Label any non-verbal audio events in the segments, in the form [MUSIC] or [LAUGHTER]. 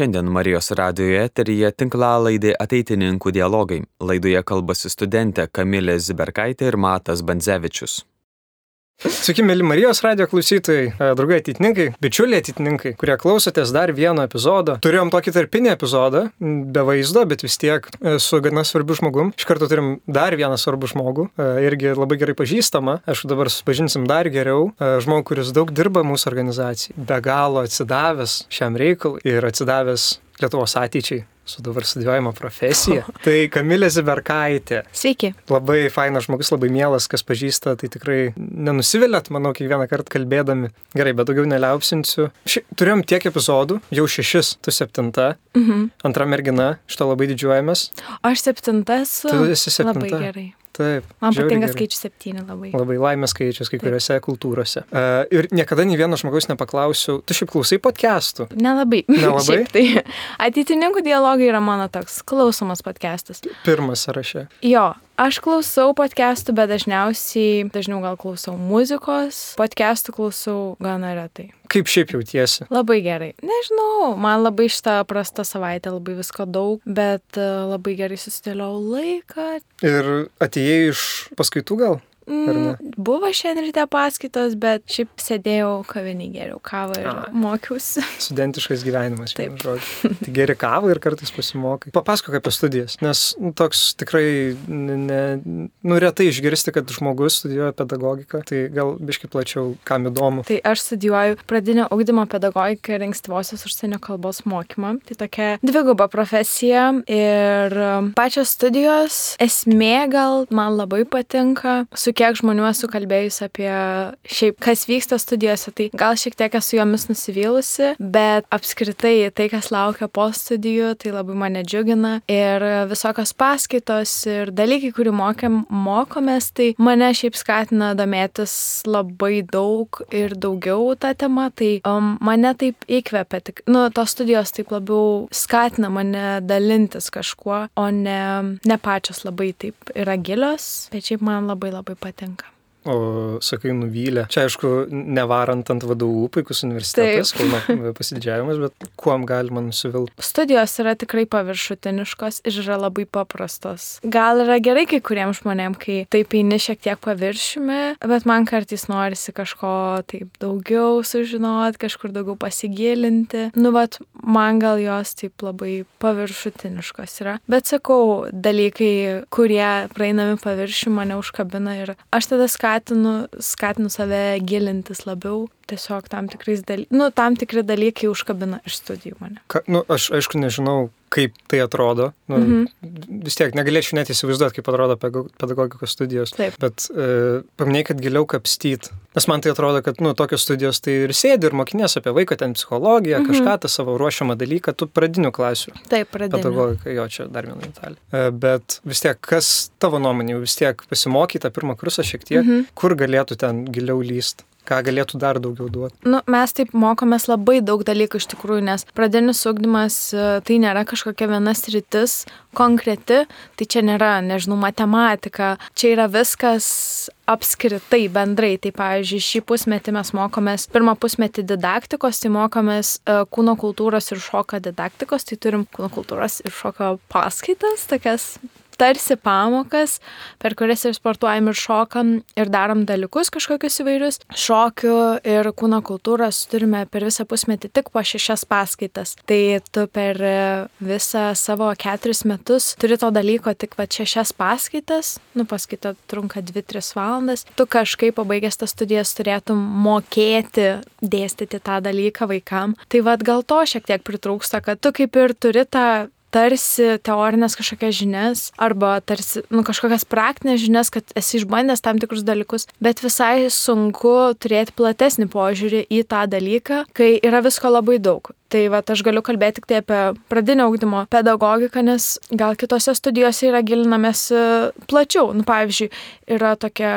Šiandien Marijos radijoje eteryje tinklalaidė ateitininkų dialogai. Laidoje kalbasi studentė Kamilė Ziberkaitė ir Matas Bandzevičius. Sveiki, mėly Marijos radio klausytojai, e, draugai ateitininkai, bičiuliai ateitininkai, kurie klausotės dar vieno epizodo. Turėjom tokį tarpinį epizodą, be vaizdo, bet vis tiek e, su gana svarbiu žmogum. Iš karto turim dar vieną svarbų žmogų, e, irgi labai gerai pažįstamą. Aš dabar supažinsim dar geriau. Žmogų, kuris daug dirba mūsų organizacijai, be galo atsidavęs šiam reikalui ir atsidavęs Lietuvos ateičiai su dabar studijuojama profesija. [LAUGHS] Tai Kamilė Ziberkaitė. Sveiki. Labai fainas žmogus, labai mielas, kas pažįsta, tai tikrai nenusivylėt, manau, kiekvieną kartą kalbėdami. Gerai, bet daugiau neliaupsinsiu. Ši, turėjom tiek epizodų, jau šešis, tu septinta. Mhm. Antra mergina, šito labai didžiuojamės. Aš septintas. Tu esi septinta. Labai gerai. Taip. Man patinka skaičius septyni labai. Labai laimės skaičius kai Taip. kuriuose kultūrose. Uh, ir niekada nei vieno žmogaus nepaklausiu, tu šiaip klausai podcastų? Nelabai. [LAUGHS] Nelabai. tai ateitininkų dialogai yra mano toks klausomas podcastas. Pirmas sąraše. Jo, Aš klausau podcastų, bet dažniausiai, dažniau gal klausau muzikos, podcastų klausau gana retai. Kaip šiaip jautiesi? Labai gerai. Nežinau, man labai šitą prastą savaitę, labai visko daug, bet e, labai gerai susidėliau laiką. Ir atėjai iš paskaitų gal? Mm, buvo šiandien ryte paskaitos, bet šiaip sėdėjau kavinį geriau kavą ir A. mokiausi. [LAUGHS] Studentiškas gyvenimas, taip. Tai geri kavą ir kartais pasimokai. Papasakok apie studijas, nes nu, toks tikrai, ne, nu, retai išgirsti, kad žmogus studijuoja pedagogiką, tai gal biškai plačiau, kam įdomu. Tai aš studijuoju pradinio augdymo pedagogiką ir ankstyvosios užsienio kalbos mokymą. Tai tokia dviguba profesija ir pačios studijos esmė gal man labai patinka. Su kiek žmonių esu kalbėjus apie šiaip, kas vyksta studijose, tai gal šiek tiek esu jomis nusivylusi, bet apskritai tai, kas laukia po studijų, tai labai mane džiugina. Ir visokios paskaitos ir dalykai, kurių mokėm, mokomės, tai mane šiaip skatina domėtis labai daug ir daugiau tą temą. Tai um, mane taip įkvepia, tik, nu, tos studijos taip labiau skatina mane dalintis kažkuo, o ne, ne pačios labai taip yra gilios, bet šiaip man labai labai patinka patinka. O, sakai, nuvylė. Čia, aišku, nevarant ant vadovų, puikus universitetas, Kauno [LAUGHS] pasididžiavimas, bet kuom galima nusivilti? Studijos yra tikrai paviršutiniškos ir yra labai paprastos. Gal yra gerai kai kuriems žmonėms, kai taip eini šiek tiek paviršiumi, bet man kartais norisi kažko taip daugiau sužinoti, kažkur daugiau pasigilinti. Nu, vat, man gal jos taip labai paviršutiniškos yra. Bet sakau, dalykai, kurie praeinami paviršių, mane užkabina ir aš tada skatinu skatinu, skatinu save gilintis labiau, tiesiog tam, daly... nu, tam tikri dalykai užkabina iš studijų mane. Ka, nu, aš aišku nežinau, kaip tai atrodo. Nu, mm -hmm. Vis tiek negalėčiau net įsivaizduoti, kaip atrodo pedagogikos studijos. Taip. Bet e, paminėjai, kad giliau kapstyt. Nes man tai atrodo, kad nu, tokios studijos tai ir sėdi ir mokinės apie vaiką, ten psichologiją, mm -hmm. kažką tą savo ruošiamą dalyką, tu pradinių klasių. Taip, pradinių. Pedagogika, jo, čia dar viena detalė. E, bet vis tiek, kas tavo nuomonė, vis tiek pasimokyta pirmą kursą šiek tiek, mm -hmm. kur galėtų ten giliau lyst? Ką galėtų dar daugiau duoti? Nu, mes taip mokomės labai daug dalykų iš tikrųjų, nes pradinis ugdymas e, tai nėra kažkokia viena sritis konkreti, tai čia nėra, nežinau, matematika, čia yra viskas apskritai bendrai. Tai pavyzdžiui, šį pusmetį mes mokomės, pirmą pusmetį didaktikos, tai mokomės uh, kūno kultūros ir šoko didaktikos, tai turim kūno kultūros ir šoko paskaitas, tokias tarsi pamokas, per kurias ir sportuojam ir šokam ir darom dalykus kažkokius įvairius. Šokių ir kūno kultūros turime per visą pusmetį tik po šešias paskaitas. Tai tu per visą savo keturis metus turi to dalyko tik va šešias paskaitas, nu paskaita trunka 2-3 valandas. Tu kažkaip pabaigęs tas studijas turėtum mokėti dėstyti tą dalyką vaikam. Tai vad gal to šiek tiek pritrūksta, kad tu kaip ir turi tą tarsi teorinės kažkokias žinias arba tarsi nu, kažkokias praktinės žinias, kad esi išbandęs tam tikrus dalykus, bet visai sunku turėti platesnį požiūrį į tą dalyką, kai yra visko labai daug. Tai va, aš galiu kalbėti tik tai apie pradinio augdymo pedagogiką, nes gal kitose studijose yra gilinamės e, plačiau. Nu, pavyzdžiui, yra tokia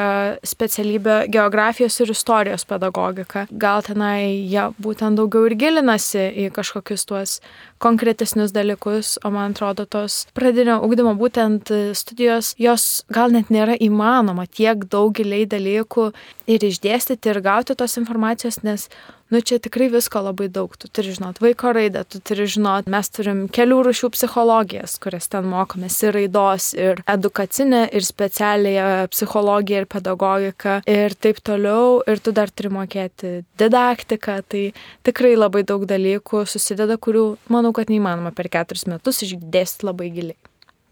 specialybė geografijos ir istorijos pedagogika. Gal tenai jie būtent daugiau ir gilinasi į kažkokius tuos konkretesnius dalykus, o man atrodo, tos pradinio augdymo būtent studijos, jos gal net nėra įmanoma tiek daug giliai dalykų ir išdėstyti ir gauti tos informacijos, nes nu čia tikrai visko labai daug. Tu turi žinot vaiko raidą, tu turi žinot, mes turim kelių rušių psichologijas, kurias ten mokomės ir raidos, ir edukacinę, ir specialiąją psichologiją, ir pedagogiką, ir taip toliau, ir tu dar turi mokėti didaktiką, tai tikrai labai daug dalykų susideda, kurių manau, kad neįmanoma per keturis metus išdėsti labai giliai.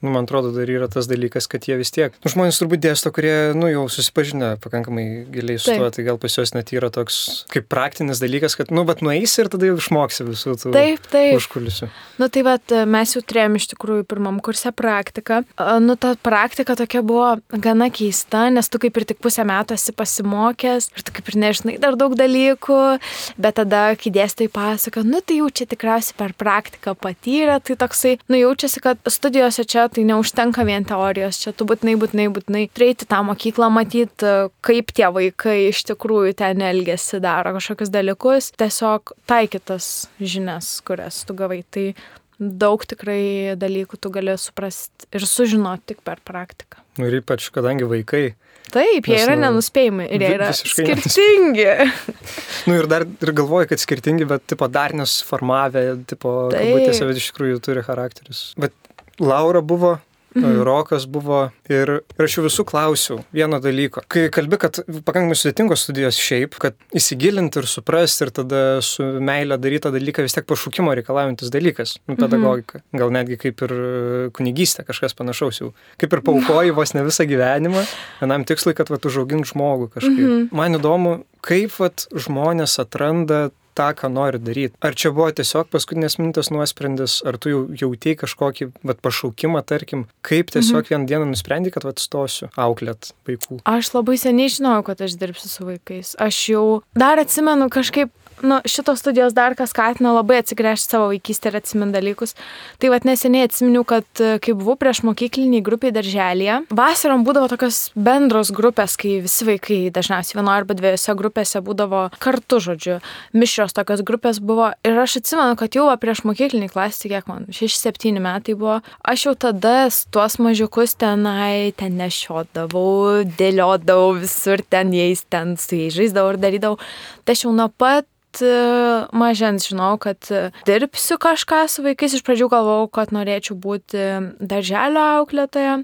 Nu, man atrodo, dar yra tas dalykas, kad jie vis tiek, nu, žmonės turbūt dėsto, kurie, nu, jau susipažinę pakankamai giliai su tuo, tai gal pas juos net yra toks kaip praktinis dalykas, kad, nu, bet nueisi ir tada jau išmoksi visų tų taip, taip. užkulisių. Nu, tai bet mes jau turėjom iš tikrųjų pirmam kurse praktiką. Nu, ta praktika tokia buvo gana keista, nes tu kaip ir tik pusę metų esi pasimokęs ir tu kaip ir nežinai dar daug dalykų, bet tada, kai dėstai pasako, nu, tai jau čia tikriausiai per praktiką patyrė, tai toksai, nu, jaučiasi, kad studijose čia tai neužtenka vien teorijos, čia tu būtinai, būtinai, būtinai turėti tą mokyklą, matyti, kaip tie vaikai iš tikrųjų ten elgesi, daro kažkokius dalykus, tiesiog taikytas žinias, kurias tu gavai. Tai daug tikrai dalykų tu gali suprasti ir sužinoti tik per praktiką. Nu, ir ypač, kadangi vaikai. Taip, jie yra nu, nenuspėjami ir jie yra skirtingi. nu ir dar ir galvoju, kad skirtingi, bet tipo dar nesuformavę, tipo, kabutėse, bet iš tikrųjų turi charakterius. Bet Laura buvo Mhm. Rokas buvo ir, ir aš jų visų klausiau vieno dalyko. Kai kalbi, kad pakankamai sudėtingos studijos šiaip, kad įsigilinti ir suprasti ir tada su meilė daryti tą dalyką vis tiek pašaukimo reikalaujantis dalykas, nu, mhm. pedagogika. Mhm. Gal netgi kaip ir kunigystė, kažkas panašaus jau. Kaip ir paukoji vos ne visą gyvenimą vienam tikslui, kad va, užaugint žmogų kažkaip. Mhm. Man įdomu, kaip va, žmonės atranda tą, ką nori daryti. Ar čia buvo tiesiog paskutinės minutės nuosprendis, ar tu jau jautėjai kažkokį vat, pašaukimą, tarkim, kaip tiesiog mhm. vieną dieną nusprendai, kad vat, stosiu auklėt vaikų? Aš labai seniai žinojau, kad aš dirbsiu su vaikais. Aš jau dar atsimenu kažkaip nu, šitos studijos dar kas skatina labai atsigręžti savo vaikystę ir atsiminti dalykus. Tai vad neseniai atsiminiau, kad e, kai buvau prieš mokyklinį grupį darželėje, vasarom būdavo tokios bendros grupės, kai visi vaikai dažniausiai vienoje arba dviejose grupėse būdavo kartu, žodžiu, mišrios tokios grupės buvo. Ir aš atsimenu, kad jau prieš mokyklinį klasį, kiek man, 6-7 metai buvo, aš jau tada tuos mažiukus tenai ten nešiodavau, dėliodavau visur ten jais, ten su jais žaisdavau ir darydavau. Tai aš jau nuo pat mažens žinau, kad e, dirbsiu kažką su vaikais. Iš pradžių galvojau, kad norėčiau būti darželio auklėtoja.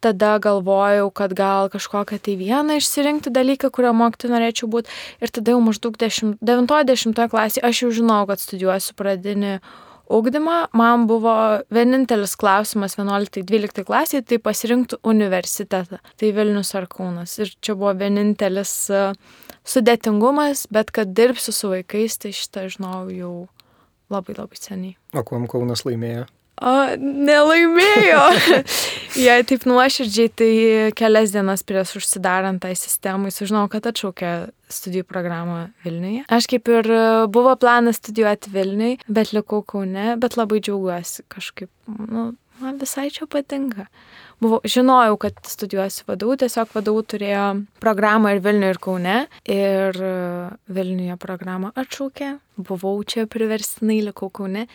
Tada galvojau, kad gal kažkokią tai vieną išsirinkti dalyką, kurio mokyti norėčiau būti. Ir tada jau maždaug 9-10 klasėje aš jau žinau, kad studijuosiu pradinį ugdymą. Man buvo vienintelis klausimas 11-12 klasėje, tai pasirinkti universitetą. Tai Vilnius ar Kaunas. Ir čia buvo vienintelis uh, sudėtingumas, bet kad dirbsiu su vaikais, tai šitą žinau jau labai labai seniai. O kuom Kaunas laimėjo? O, nelaimėjo. [LAUGHS] Jei taip nuoširdžiai, tai kelias dienas prieš užsidarant tai sistemai sužinojau, kad atšaukė studijų programą Vilniuje. Aš kaip ir buvo planas studijuoti Vilniui, bet likau Kaune, bet labai džiaugiuosi kažkaip, nu, man visai čia patinka buvau, žinojau, kad studijuosiu vadovų, tiesiog vadovų turėjo programą ir Vilniuje, ir Kaune. Ir e, Vilniuje programą atšaukė, buvau čia priverstinai, likau Kaune.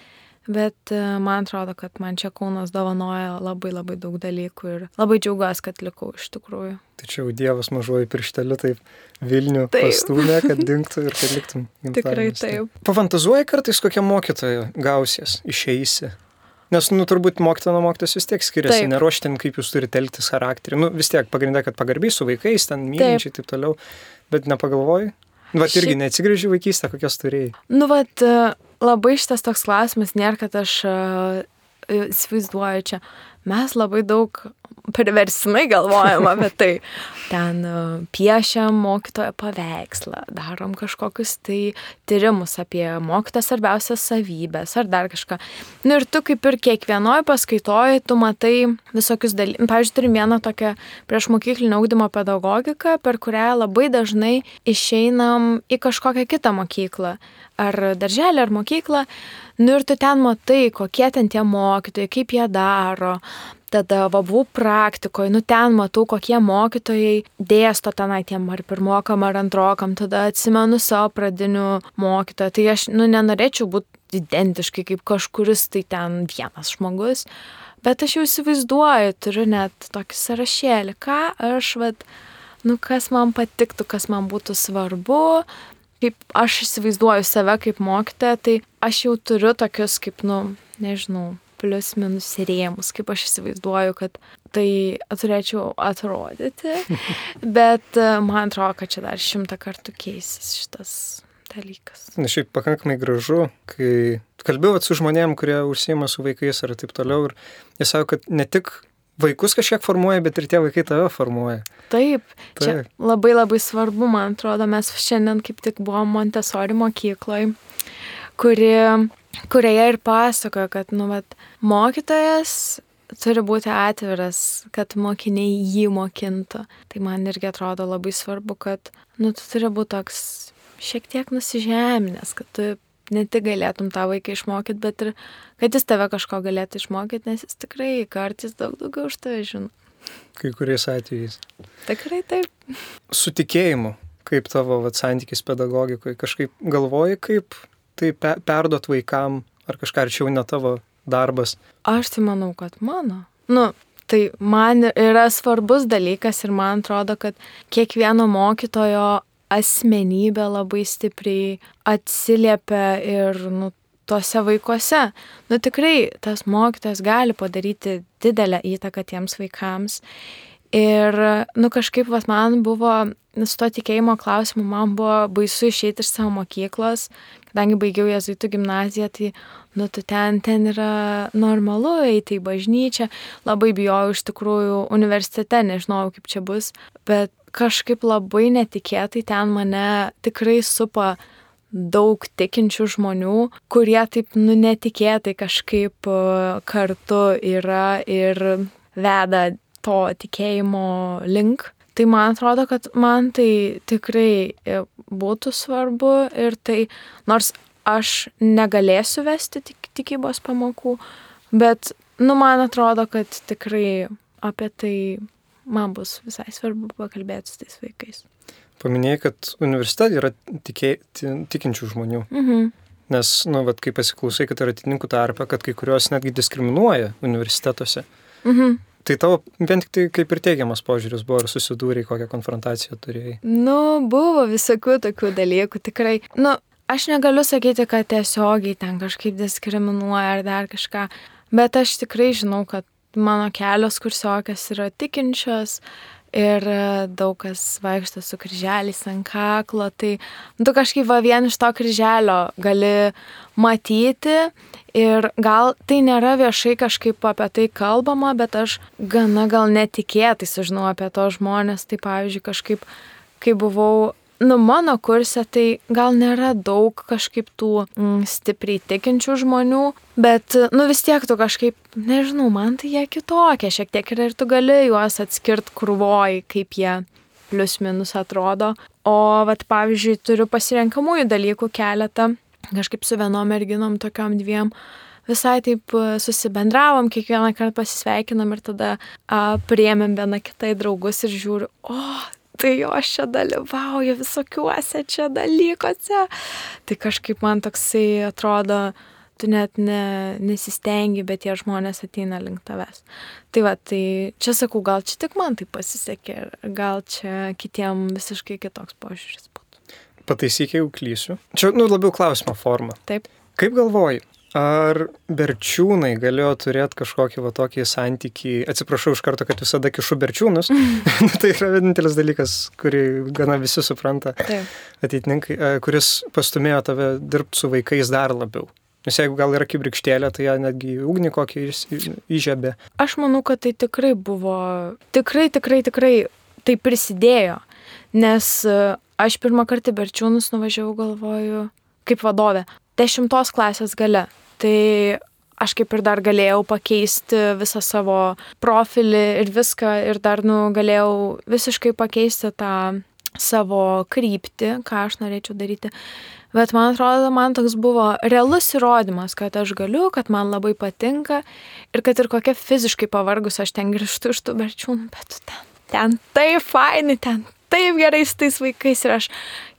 Bet e, man atrodo, kad man čia Kaunas dovanoja labai labai daug dalykų ir labai džiaugiuosi, kad likau iš tikrųjų. Tačiau Dievas mažuoju piršteliu taip Vilnių taip. pastūmė, kad dinktų ir kad liktum. [LAUGHS] Tikrai taip. Pafantazuoji kartais kokią mokytoją gausies, išeisi. Nes, nu, turbūt mokytojo nuo mokytos vis tiek skiriasi, neruoštin, kaip jūs turite elgtis charakterį. Nu, vis tiek pagrindę, kad pagarbiai su vaikais, ten mylinčiai ir taip toliau, bet nepagalvoji. Nu, vat irgi Ši... neatsigrįžiu vaikystę, kokios turėjai. Nu, vat, labai šitas toks klausimas nėra, kad aš uh, įsivaizduoju čia. Mes labai daug priversinai galvojam apie tai. Ten e, piešiam mokytojo paveikslą, darom kažkokius tai tyrimus apie mokytojo svarbiausias savybės ar dar kažką. Nu ir tu kaip ir kiekvienoje paskaitoje, tu matai visokius dalykus. Pavyzdžiui, turim vieną tokią prieš mokyklinio augdymo pedagogiką, per kurią labai dažnai išeinam į kažkokią kitą mokyklą. Ar darželį, ar mokyklą. Nu ir tu ten matai, kokie ten tie mokytojai, kaip jie daro, tada va buvau praktikoje, nu ten matau, kokie mokytojai dėsto tenai tiem ar pirmokam, ar antrokam, tada atsimenu savo pradinių mokytojų, tai aš, nu, nenorėčiau būti identiškai kaip kažkuris tai ten vienas žmogus, bet aš jau įsivaizduoju, turiu net tokį sąrašėlį, ką aš, vad, nu, kas man patiktų, kas man būtų svarbu, kaip aš įsivaizduoju save kaip mokytoja, tai aš jau turiu tokius kaip, nu, nežinau, plius minus rėmus, kaip aš įsivaizduoju, kad tai turėčiau atrodyti, [LAUGHS] bet e, man atrodo, kad čia dar šimtą kartų keisis šitas dalykas. Na šiaip pakankamai gražu, kai kalbėjau su žmonėm, kurie užsima su vaikais ar taip toliau, ir jie sako, kad ne tik vaikus kažkiek formuoja, bet ir tie vaikai tave formuoja. Taip, čia Taip. labai labai svarbu, man atrodo, mes šiandien kaip tik buvom Montesori mokykloje, kuri, kurioje ir pasakojo, kad, nu, vat, mokytojas turi būti atviras, kad mokiniai jį mokintų. Tai man irgi atrodo labai svarbu, kad, nu, tu turi būti toks šiek tiek nusižeminęs, kad tu ne tik galėtum tą vaiką išmokyti, bet ir kad jis tave kažko galėtų išmokyti, nes jis tikrai kartais daug daugiau už tave žino. Kai kuriais atvejais. Tikrai taip. Su tikėjimu, kaip tavo vat, santykis pedagogikoje, kažkaip galvoji, kaip tai pe perduot vaikam, ar kažką arčiau ne tavo darbas. Aš tai manau, kad mano. Nu, tai man yra svarbus dalykas ir man atrodo, kad kiekvieno mokytojo asmenybė labai stipriai atsiliepia ir, nu, tuose vaikuose. Nu, tikrai tas mokytojas gali padaryti didelę įtaką tiems vaikams. Ir, nu, kažkaip, vas, man buvo, su to tikėjimo klausimu, man buvo baisu išeiti iš savo mokyklos, kadangi baigiau jezuitų gimnaziją, tai, nu, tu ten, ten yra normalu eiti į bažnyčią, labai bijojau iš tikrųjų universitete, nežinojau, kaip čia bus, bet kažkaip labai netikėtai ten mane tikrai supa daug tikinčių žmonių, kurie taip, nu, netikėtai kažkaip e, kartu yra ir veda to tikėjimo link. Tai man atrodo, kad man tai tikrai e, būtų svarbu ir tai, nors aš negalėsiu vesti tik, tikybos pamokų, bet, nu, man atrodo, kad tikrai apie tai man bus visai svarbu pakalbėti su tais vaikais. Paminėjai, kad universitete yra tikė, tikinčių žmonių. Mhm. Nes, nu, vat, kai pasiklausai, kad yra atininkų tarpe, kad kai kurios netgi diskriminuoja universitetuose. Mhm. Tai tavo vien tik tai kaip ir teigiamas požiūris buvo, ar susidūrėjai, kokią konfrontaciją turėjai. Nu, buvo visokių tokių dalykų, tikrai. Nu, aš negaliu sakyti, kad tiesiogiai ten kažkaip diskriminuoja ar dar kažką, bet aš tikrai žinau, kad mano kelios kursiokės yra tikinčios ir daug kas vaikšto su kryželiais ant kaklo, tai tu kažkaip va vien iš to kryželio gali matyti ir gal tai nėra viešai kažkaip apie tai kalbama, bet aš gana gal netikėtai sužinau apie to žmonės, tai pavyzdžiui kažkaip, kai buvau nu, mano kurse tai gal nėra daug kažkaip tų mm, stipriai tikinčių žmonių, bet, nu, vis tiek tu kažkaip, nežinau, man tai jie kitokie šiek tiek yra ir tu gali juos atskirt krūvoj, kaip jie plius minus atrodo. O, vat, pavyzdžiui, turiu pasirenkamųjų dalykų keletą, kažkaip su vienom merginom, tokiom dviem. Visai taip susibendravom, kiekvieną kartą pasisveikinom ir tada a, priemėm vieną kitą į draugus ir žiūriu, o, tai jos čia dalyvauja visokiuose čia dalykuose. Tai kažkaip man toksai atrodo, tu net ne, nesistengi, bet tie žmonės ateina link tavęs. Tai va, tai čia sakau, gal čia tik man tai pasisekė, gal čia kitiem visiškai kitoks požiūris būtų. Pataisyk, jeigu klysiu. Čia, nu, labiau klausimo forma. Taip. Kaip galvoji, ar berčiūnai galėjo turėti kažkokį va tokį santykį, atsiprašau iš karto, kad visada kišu berčiūnus, [LAUGHS] tai yra vienintelis dalykas, kurį gana visi supranta, ateitinkai, e, kuris pastumėjo tave dirbti su vaikais dar labiau. Nes jeigu gal yra kibirkštėlė, tai ją netgi ugnį kokį įžiebė. Aš manau, kad tai tikrai buvo, tikrai, tikrai, tikrai tai prisidėjo, nes e, aš pirmą kartą Berčiūnus nuvažiavau, galvoju, kaip vadovė, dešimtos klasės gale. Tai aš kaip ir dar galėjau pakeisti visą savo profilį ir viską ir dar nu, galėjau visiškai pakeisti tą savo kryptį, ką aš norėčiau daryti. Bet man atrodo, man toks buvo realus įrodymas, kad aš galiu, kad man labai patinka ir kad ir kokia fiziškai pavargus aš ten grįžtu iš tų berčiūnų, bet ten, ten taip faini, ten taip gerai su tais vaikais ir aš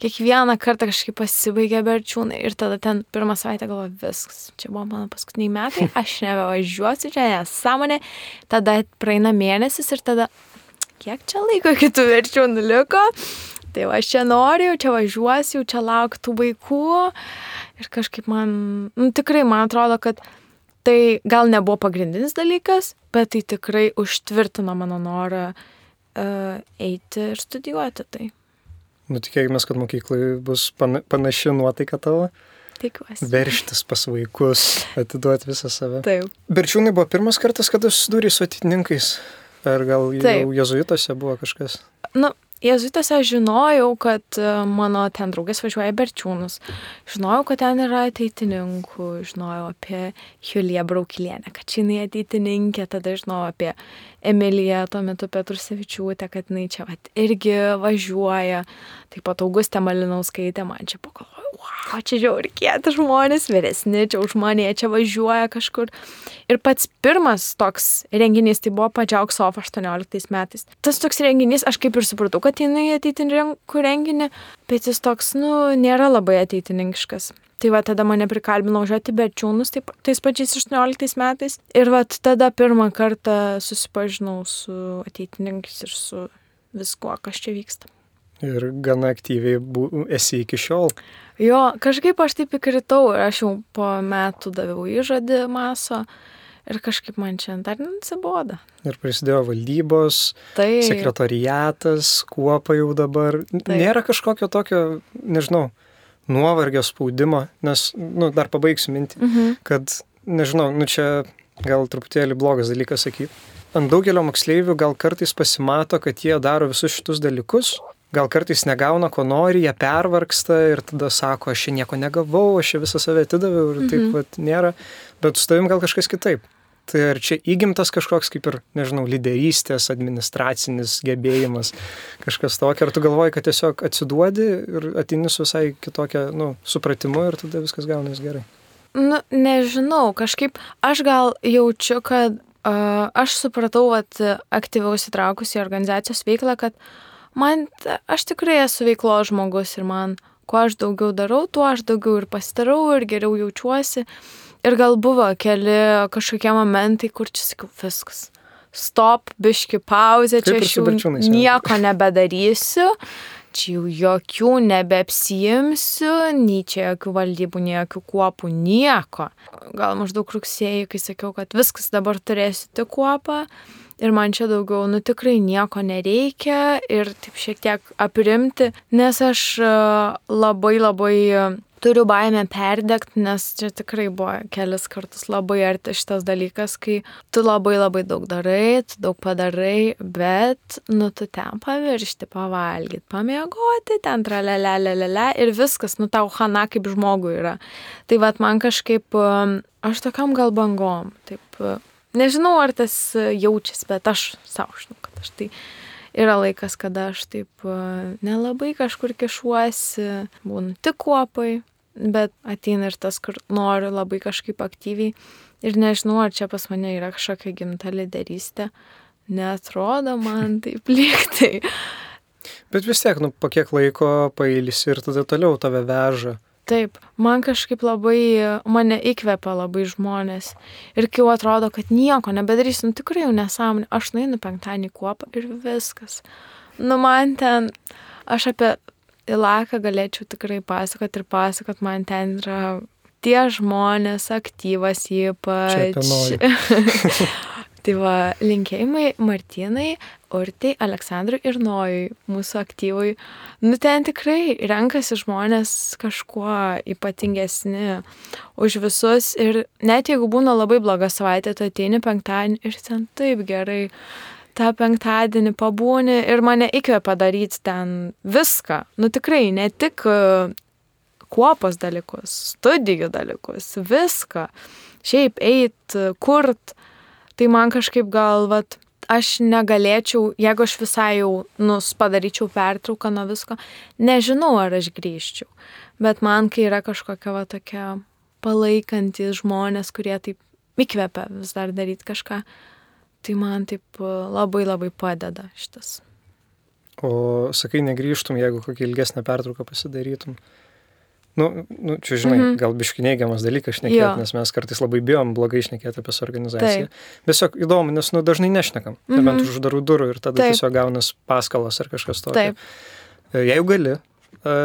kiekvieną kartą kažkaip pasibaigė berčiūnai ir tada ten pirmą savaitę galvoju, viskas, čia buvo mano paskutiniai metai, aš nebevažiuosiu čia, nesąmonė, tada praeina mėnesis ir tada kiek čia laiko iki tų verčiūnų liko. Tai va, aš čia noriu, čia važiuosiu, čia lauktų vaikų. Ir kažkaip man, nu, tikrai man atrodo, kad tai gal nebuvo pagrindinis dalykas, bet tai tikrai užtvirtino mano norą eiti ir studijuoti tai. Nu, tikėkime, kad mokyklai bus pana, panaši nuotaika tavo. Tikiuosi. Verštis pas vaikus, atiduoti visą save. Taip. Berčiūnai buvo pirmas kartas, kada susidūrė su atitininkais. Ar gal Taip. jau jezuituose buvo kažkas? Nu, Jėzuitose žinojau, kad e, mano ten draugės važiuoja Berčiūnus. Žinojau, kad ten yra ateitininkų, žinojau apie Juliją Braukilienę, kad čia jinai ateitininkė, tada žinojau apie Emiliją, tuo metu Petrusevičiūtę, kad jinai čia vat, irgi važiuoja. Taip pat Augustė Malinauskaitė, man čia pagalvoju, wow, čia žiauri kieti žmonės, vyresni, čia už mane, čia važiuoja kažkur. Ir pats pirmas toks renginys, tai buvo Padžiauk Sof 18 metais. Tas toks renginys, aš kaip ir supratau, kad jinai ateitininkų renginį, bet jis toks, nu, nėra labai ateitininkiškas. Tai va tada mane prikalbino važiuoti berčiūnus taip, tais pačiais 18 metais. Ir va tada pirmą kartą susipažinau su ateitininkais ir su viskuo, kas čia vyksta. Ir gana aktyviai bu, esi iki šiol. Jo, kažkaip aš taip įkritau ir aš jau po metų daviau įžadį maso ir kažkaip man čia dar nesiboda. Ir prasidėjo valdybos, Tai sekretariatas, kuopa jau dabar. Taip. Nėra kažkokio tokio, nežinau, nuovargio spaudimo, nes, nu, dar pabaigsiu mintį, Mhm. kad, nežinau, nu čia gal truputėlį blogas dalykas sakyti. Ant daugelio moksleivių gal kartais pasimato, kad jie daro visus šitus dalykus, gal kartais negauna, ko nori, jie pervarksta ir tada sako, aš čia nieko negavau, aš čia visą save atidaviau ir taip Mhm. pat nėra, bet su tavim gal kažkas kitaip. Tai ar čia įgimtas kažkoks kaip ir, nežinau, lyderystės, administracinis gebėjimas, kažkas tokio, ar tu galvoji, kad tiesiog atsiduodi ir atini su visai kitokia, nu, supratimu ir tada viskas gaunasi gerai. Nu, nežinau, kažkaip aš gal jaučiu, kad uh, aš supratau, kad aktyviau įsitraukus į organizacijos veiklą, kad man, aš tikrai esu veiklo žmogus ir man, kuo aš daugiau darau, tuo aš daugiau ir pasidarau ir geriau jaučiuosi. Ir gal buvo keli kažkokie momentai, kur čia sakiau, viskas. Stop, biški pauzė, čia aš jau nieko nebedarysiu čia jau jokių nebeapsijimsiu, nei čia jokių valdybų, nei jokių kuopų, nieko. Gal maždaug rugsėjai, kai sakiau, kad viskas dabar turėsiu tik kuopą ir man čia daugiau, nu tikrai nieko nereikia ir taip šiek tiek aprimti, nes aš e, labai labai e, turiu baimę perdegti, nes čia tikrai buvo kelis kartus labai arti šitas dalykas, kai tu labai labai daug darai, tu daug padarai, bet, nu, tu ten pamiršti, pavalgyti, pamiegoti, ten tralelelelele ir viskas, nu, tau hana kaip žmogui yra. Tai vad man kažkaip, um, aš tokiam gal bangom, taip, nežinau, ar tas uh, jaučiasi, bet aš savo žinau, kad aš tai yra laikas, kada aš taip uh, nelabai kažkur kišuosi, būnu tik kuopai, bet ateina ir tas, kur noriu labai kažkaip aktyviai. Ir nežinau, ar čia pas mane yra kažkokia gimta lyderystė. Netrodo man [LAUGHS] taip liktai. Bet vis tiek, nu, po kiek laiko pailsi ir tada toliau tave veža. Taip, man kažkaip labai, mane įkvepia labai žmonės. Ir kai jau atrodo, kad nieko nebedarysiu, nu tikrai jau nesąmonė, aš nueinu penktadienį kuopą ir viskas. Nu man ten, aš apie Ilaką galėčiau tikrai pasakoti ir pasakoti, man ten yra tie žmonės, aktyvas ypač. [LAUGHS] Tai va, linkėjimai Martinai, Urtai, Aleksandrui ir Nojui, mūsų aktyvui. Nu ten tikrai renkasi žmonės kažkuo ypatingesni už visus ir net jeigu būna labai bloga savaitė, tu ateini penktadienį ir ten taip gerai tą penktadienį pabūni ir mane įkvėpia daryti ten viską. Nu tikrai, ne tik e, kuopos dalykus, studijų dalykus, viską. Šiaip eit, kurt. Tai man kažkaip gal, vat, aš negalėčiau, jeigu aš visai jau, nus, padaryčiau pertrauką nuo visko, nežinau, ar aš grįžčiau. Bet man, kai yra kažkokia va tokia palaikantis žmonės, kurie taip įkvepia vis dar daryti kažką, tai man taip e, labai labai padeda šitas. O sakai, negrįžtum, jeigu kokią ilgesnę pertrauką pasidarytum. Nu, nu čia žinai, mm. -hmm. gal biški neigiamas dalykas šnekėti, nes mes kartais labai bijom blogai šnekėti apie organizaciją. Tiesiog įdomu, nes nu, dažnai nešnekam. Mhm. Nebent už uždarų durų ir tada Taip. tiesiog gaunas paskalos ar kažkas tokio. Taip. E, Jeigu gali, e,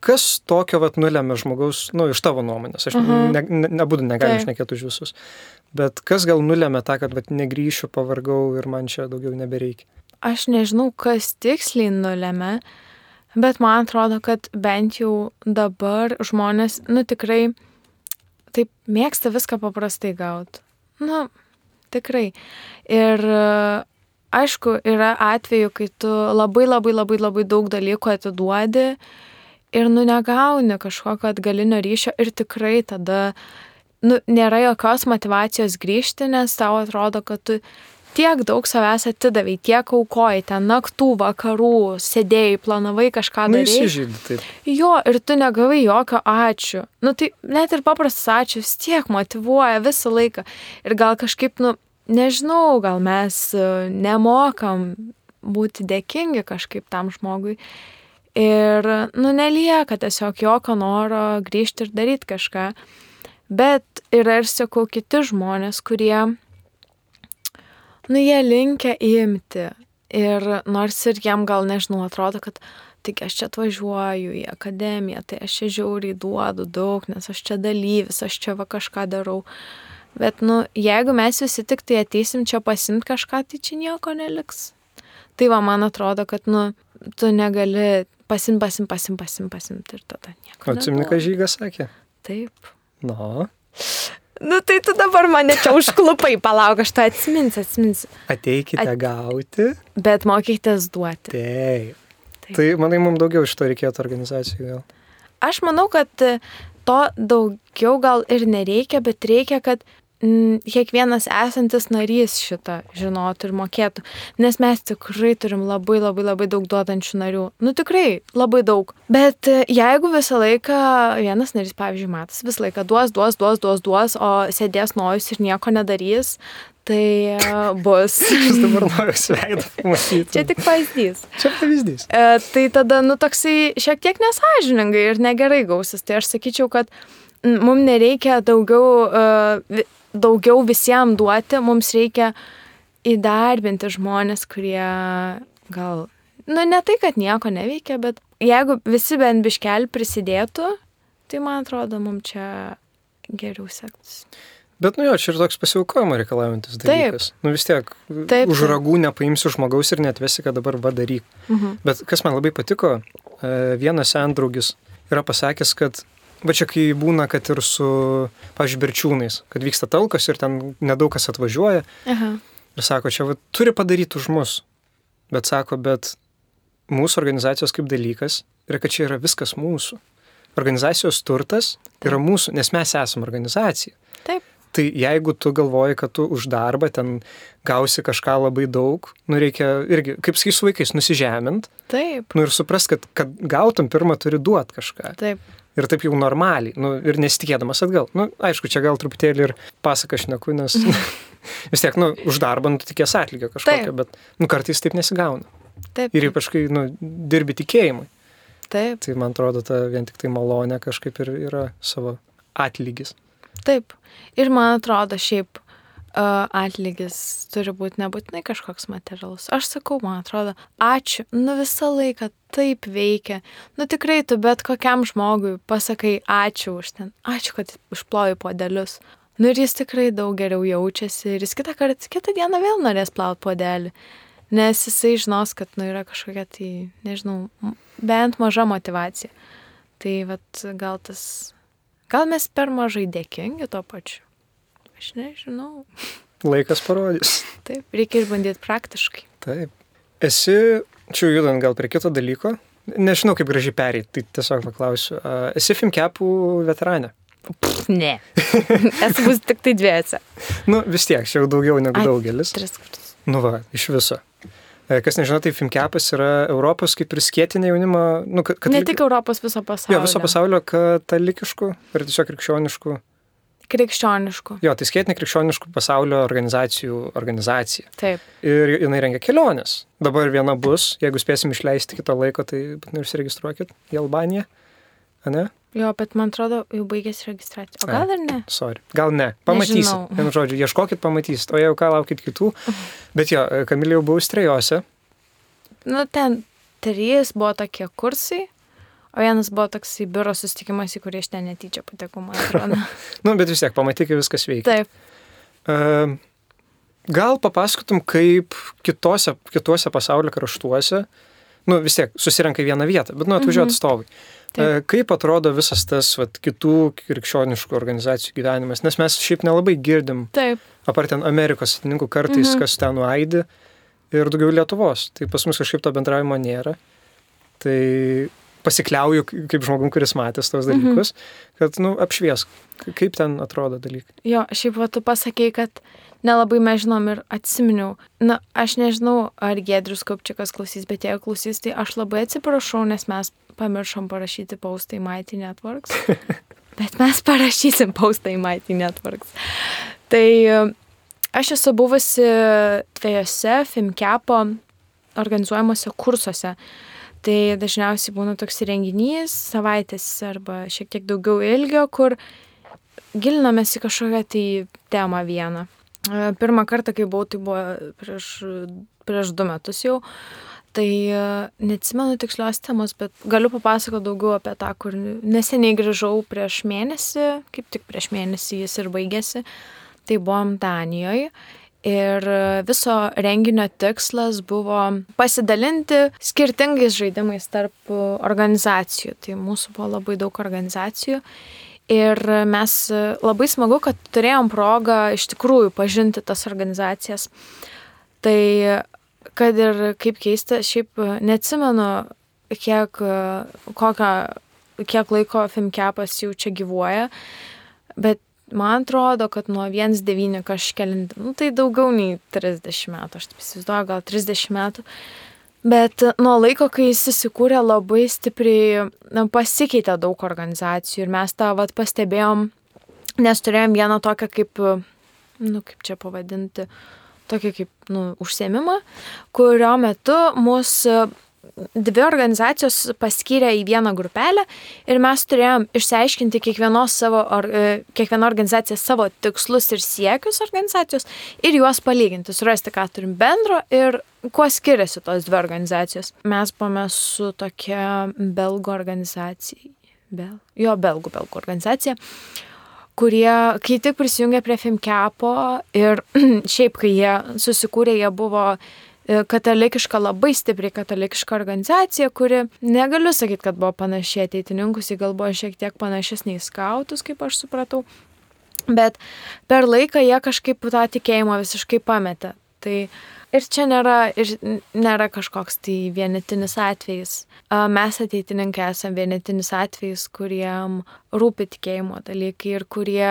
kas tokio vat nulėmė žmogaus, nu, iš tavo nuomonės, aš Mhm. ne, ne, nebūtų negalim Taip. šnekėti už visus, bet kas gal nulėmė tą, kad vat negryšiu, pavargau ir man čia daugiau nebereikia. Aš nežinau, kas tiksliai nulėmė, bet man atrodo, kad bent jau dabar žmonės, nu tikrai, taip mėgsta viską paprastai gauti. Nu, tikrai. Ir aišku, yra atveju, kai tu labai labai labai labai daug dalykų atiduodi ir nu negauni kažkokio atgalinio ryšio ir tikrai tada nu, nėra jokios motivacijos grįžti, nes tau atrodo, kad tu tiek daug savęs atidavai, tiek aukoji, ten naktų, vakarų, sėdėjai, planavai kažką Nu, daryti. įsižydai taip. Jo, ir tu negavai jokio ačiū. Nu tai net ir paprastas ačiū vis tiek motivuoja visą laiką. Ir gal kažkaip, nu, nežinau, gal mes e, nemokam būti dėkingi kažkaip tam žmogui. Ir, nu, nelieka tiesiog jokio noro grįžti ir daryti kažką. Bet yra ir, sakau, kiti žmonės, kurie, nu, jie linkia imti. Ir nors ir jam gal, nežinau, atrodo, kad tik aš čia atvažiuoju į akademiją, tai aš čia žiauriai duodu daug, nes aš čia dalyvis, aš čia va kažką darau. Bet, nu, jeigu mes visi tik tai ateisim čia pasimti kažką, tai čia nieko neliks. Tai va, man atrodo, kad, nu, tu negali pasim, pasim, pasim, pasim, pasim ir tada nieko. Atsimni, ką žygas sakė? Taip. Nu, Nu, tai tu dabar mane čia užklupai, palauk, aš tą atsiminsiu, atsiminsiu. ateikite At- gauti. Bet mokykitės duoti. Taip. Taip. Tai, manai, mums daugiau iš to reikėtų organizacijų gal. Aš manau, kad to daugiau gal ir nereikia, bet reikia, kad kiekvienas esantis narys šitą žinotų ir mokėtų. Nes mes tikrai turim labai labai labai daug duodančių narių. Nu tikrai labai daug. Bet e, jeigu visą laiką vienas narys, pavyzdžiui, matas, visą laiką duos, duos, duos, duos, duos, o sėdės nojus ir nieko nedarys, tai e, bus. [LAUGHS] Jūs dabar noriu sveidą pamatyti. Čia tik pavyzdys. Čia pavyzdys. E, tai tada, nu, toksai šiek tiek nesažiningai ir negerai gausis. Tai aš sakyčiau, kad mums nereikia daugiau, e, daugiau visiems duoti, mums reikia įdarbinti žmonės, kurie gal, nu, ne tai, kad nieko neveikia, bet jeigu visi bent biškel prisidėtų, tai man atrodo, mums čia geriau sektus. Bet, nu jo, čia ir toks pasiaukojimo reikalaujantis Taip. dalykas. Nu vis tiek, Taip, už taip. ragų nepaimsi žmogaus ir netvesi, kad dabar vadaryk. Mhm. Bet kas man labai patiko, e, vienas sendraugis yra pasakęs, kad va čia kai būna, kad ir su, pavyzdžiui, berčiūnais, kad vyksta talkos ir ten nedaug kas atvažiuoja Aha. ir sako, čia va, turi padaryti už mus. Bet sako, bet mūsų organizacijos kaip dalykas yra, kad čia yra viskas mūsų. Organizacijos turtas yra mūsų, nes mes esame organizacija. Taip. Tai jeigu tu galvoji, kad tu už darbą ten gausi kažką labai daug, nu reikia irgi, kaip sakai su vaikais, nusižemint, Taip. nu ir suprast, kad, kad gautum pirmą turi duoti kažką. Taip. Ir taip jau normaliai, nu, ir nesitikėdamas atgal. Nu, aišku, čia gal truputėlį ir pasaka šneku, nes [LAUGHS] vis tiek, nu, už darbą, nu, tikės atlygio kažkokio, Taip. bet, nu, kartais taip nesigauna. Taip. Ir ypač, kai, nu, dirbi tikėjimui. Taip. Tai man atrodo, ta vien tik tai malonė kažkaip ir yra savo atlygis. Taip. Ir man atrodo, šiaip atlygis turi būti nebūtinai kažkoks materialus. Aš sakau, man atrodo, ačiū. Nu visą laiką taip veikia. Nu tikrai tu bet kokiam žmogui pasakai ačiū už ten. Ačiū, kad užploji podelius. Nu ir jis tikrai daug geriau jaučiasi ir jis kitą kartą, kitą dieną vėl norės plauti podelį. Nes jisai žinos, kad nu yra kažkokia tai, nežinau, bent maža motivacija. Tai vat gal tas Gal mes per mažai dėkingi to pačiu? Aš nežinau. Laikas parodys. Taip, reikia ir bandyti praktiškai. Taip. Esi, čia judant gal prie kito dalyko, nežinau kaip gražiai pereiti, tai tiesiog paklausiu. A, Esi Fimkepų veteranė? Ne. [LAUGHS] Esu bus tik tai dviejose. Nu, vis tiek, čia jau daugiau negu Ai, daugelis. Tris kartus. Nu va, iš viso. E, Kas nežino, tai Fimkepas yra Europos kaip ir skėtinė jaunimo, nu, kad, Ne tik Europos, viso pasaulio. Jo, viso pasaulio katalikiškų ir tiesiog krikščioniškų. Krikščioniškų. Jo, tai skėtinė krikščioniškų pasaulio organizacijų organizacija. Taip. Ir jinai rengia keliones. Dabar viena bus, jeigu spėsim išleisti kitą laiko, tai užsiregistruokit į Albaniją. Ane? Jo, bet man atrodo, jau baigėsi registracija. O gal ir ne? Sorry. Gal ne. Pamatysit. Vienu žodžiu, ieškokit, pamatysit. O jau ką laukit kitų. [LAUGHS] Bet jo, Kamilė jau buvau strejose. Nu, ten trys buvo tokie kursai, o vienas buvo toks į biuro susitikimas, į kurį aš ten netyčia patekau, man [LAUGHS] atrodo. nu, bet vis tiek pamatyk, kaip viskas veikia. Taip. Uh, gal papasakotum, kaip kitose, kitose pasaulio kraštuose, nu vis tiek susirenka į vieną vietą, bet nu atvažiuoja Mhm. atstovai. Taip. Uh, kaip atrodo visas tas vat, kitų krikščioniškų organizacijų gyvenimas, nes mes šiaip nelabai girdim, Taip. apart ten Amerikos atininkų kartais, Mhm. kas ten nuaidi ir daugiau Lietuvos. Tai pas mus kažkaip to bendravimo nėra. Tai pasikliauju kaip žmogum, kuris matęs tos Mhm. dalykus, kad, nu, apšvies, kaip ten atrodo dalykai. Jo, šiaip va, tu pasakėjai, kad nelabai mes žinom ir atsiminiau. Na, aš nežinau, ar Gedrius Kopčikas klausys, bet jeigu klausys, tai aš labai atsiprašau, nes mes pamiršom parašyti paustą į Mighty Networks. [LAUGHS] bet mes parašysim paustą į Mighty Networks. Tai e, aš esu buvusi dviejose Fimkepo organizuojamuose kursuose. Tai dažniausiai būna toks renginys, savaitės arba šiek tiek daugiau ilgio, kur gilinamės į kažkokią tai temą vieną. E, Pirmą kartą, kai buvau, tai buvo prieš, prieš du metus jau. Tai e, neatsimenu tikslios temos, bet galiu papasakoti daugiau apie tą, kur neseniai grįžau prieš mėnesį, kaip tik prieš mėnesį jis ir baigėsi. Tai buvom Danijoje. Ir viso renginio tikslas buvo pasidalinti skirtingais žaidimais tarp organizacijų. Tai mūsų buvo labai daug organizacijų. Ir mes labai smagu, kad turėjom progą iš tikrųjų pažinti tas organizacijas. Tai kad ir kaip keista, šiaip neatsimenu, kiek, kokią, kiek laiko Fimkepas jau čia gyvuoja, bet man atrodo, kad nuo 1.9 kažkelint, nu, tai daugiau nei 30 metų, aš taip įsivaizduoju, gal 30 metų. Bet nuo laiko, kai jis įsikūrė, labai stipriai na, pasikeitė daug organizacijų ir mes tą vat, pastebėjom, nes turėjom vieną tokią kaip, nu kaip čia pavadinti, tokį kaip nu, užsiemimą, kurio metu mūsų dvi organizacijos paskyrė į vieną grupelę ir mes turėjom išsiaiškinti kiekvienos savo, or, kiekvieną organizaciją savo tikslus ir siekius organizacijos ir juos palyginti, surasti, ką turim bendro ir kuo skiriasi tos dvi organizacijos. Mes buvome su tokia belgų organizacija, bel, jo belgų, belgų organizacija, kurie, kai tik prisijungė prie Fimkepo ir [CLEARS THROAT] šiaip, kai jie susikūrė, jie buvo katalikiška, labai stipriai katalikiška organizacija, kuri, negaliu sakyti, kad buvo panašiai ateitininkus, ji gal buvo šiek tiek panašesnė į skautus, kaip aš supratau, bet per laiką jie kažkaip tą tikėjimą visiškai pametė. Tai ir čia nėra, ir nėra kažkoks tai vienetinis atvejis. Mes ateitininkai esame vienetinis atvejis, kuriem rūpi tikėjimo dalykai ir kurie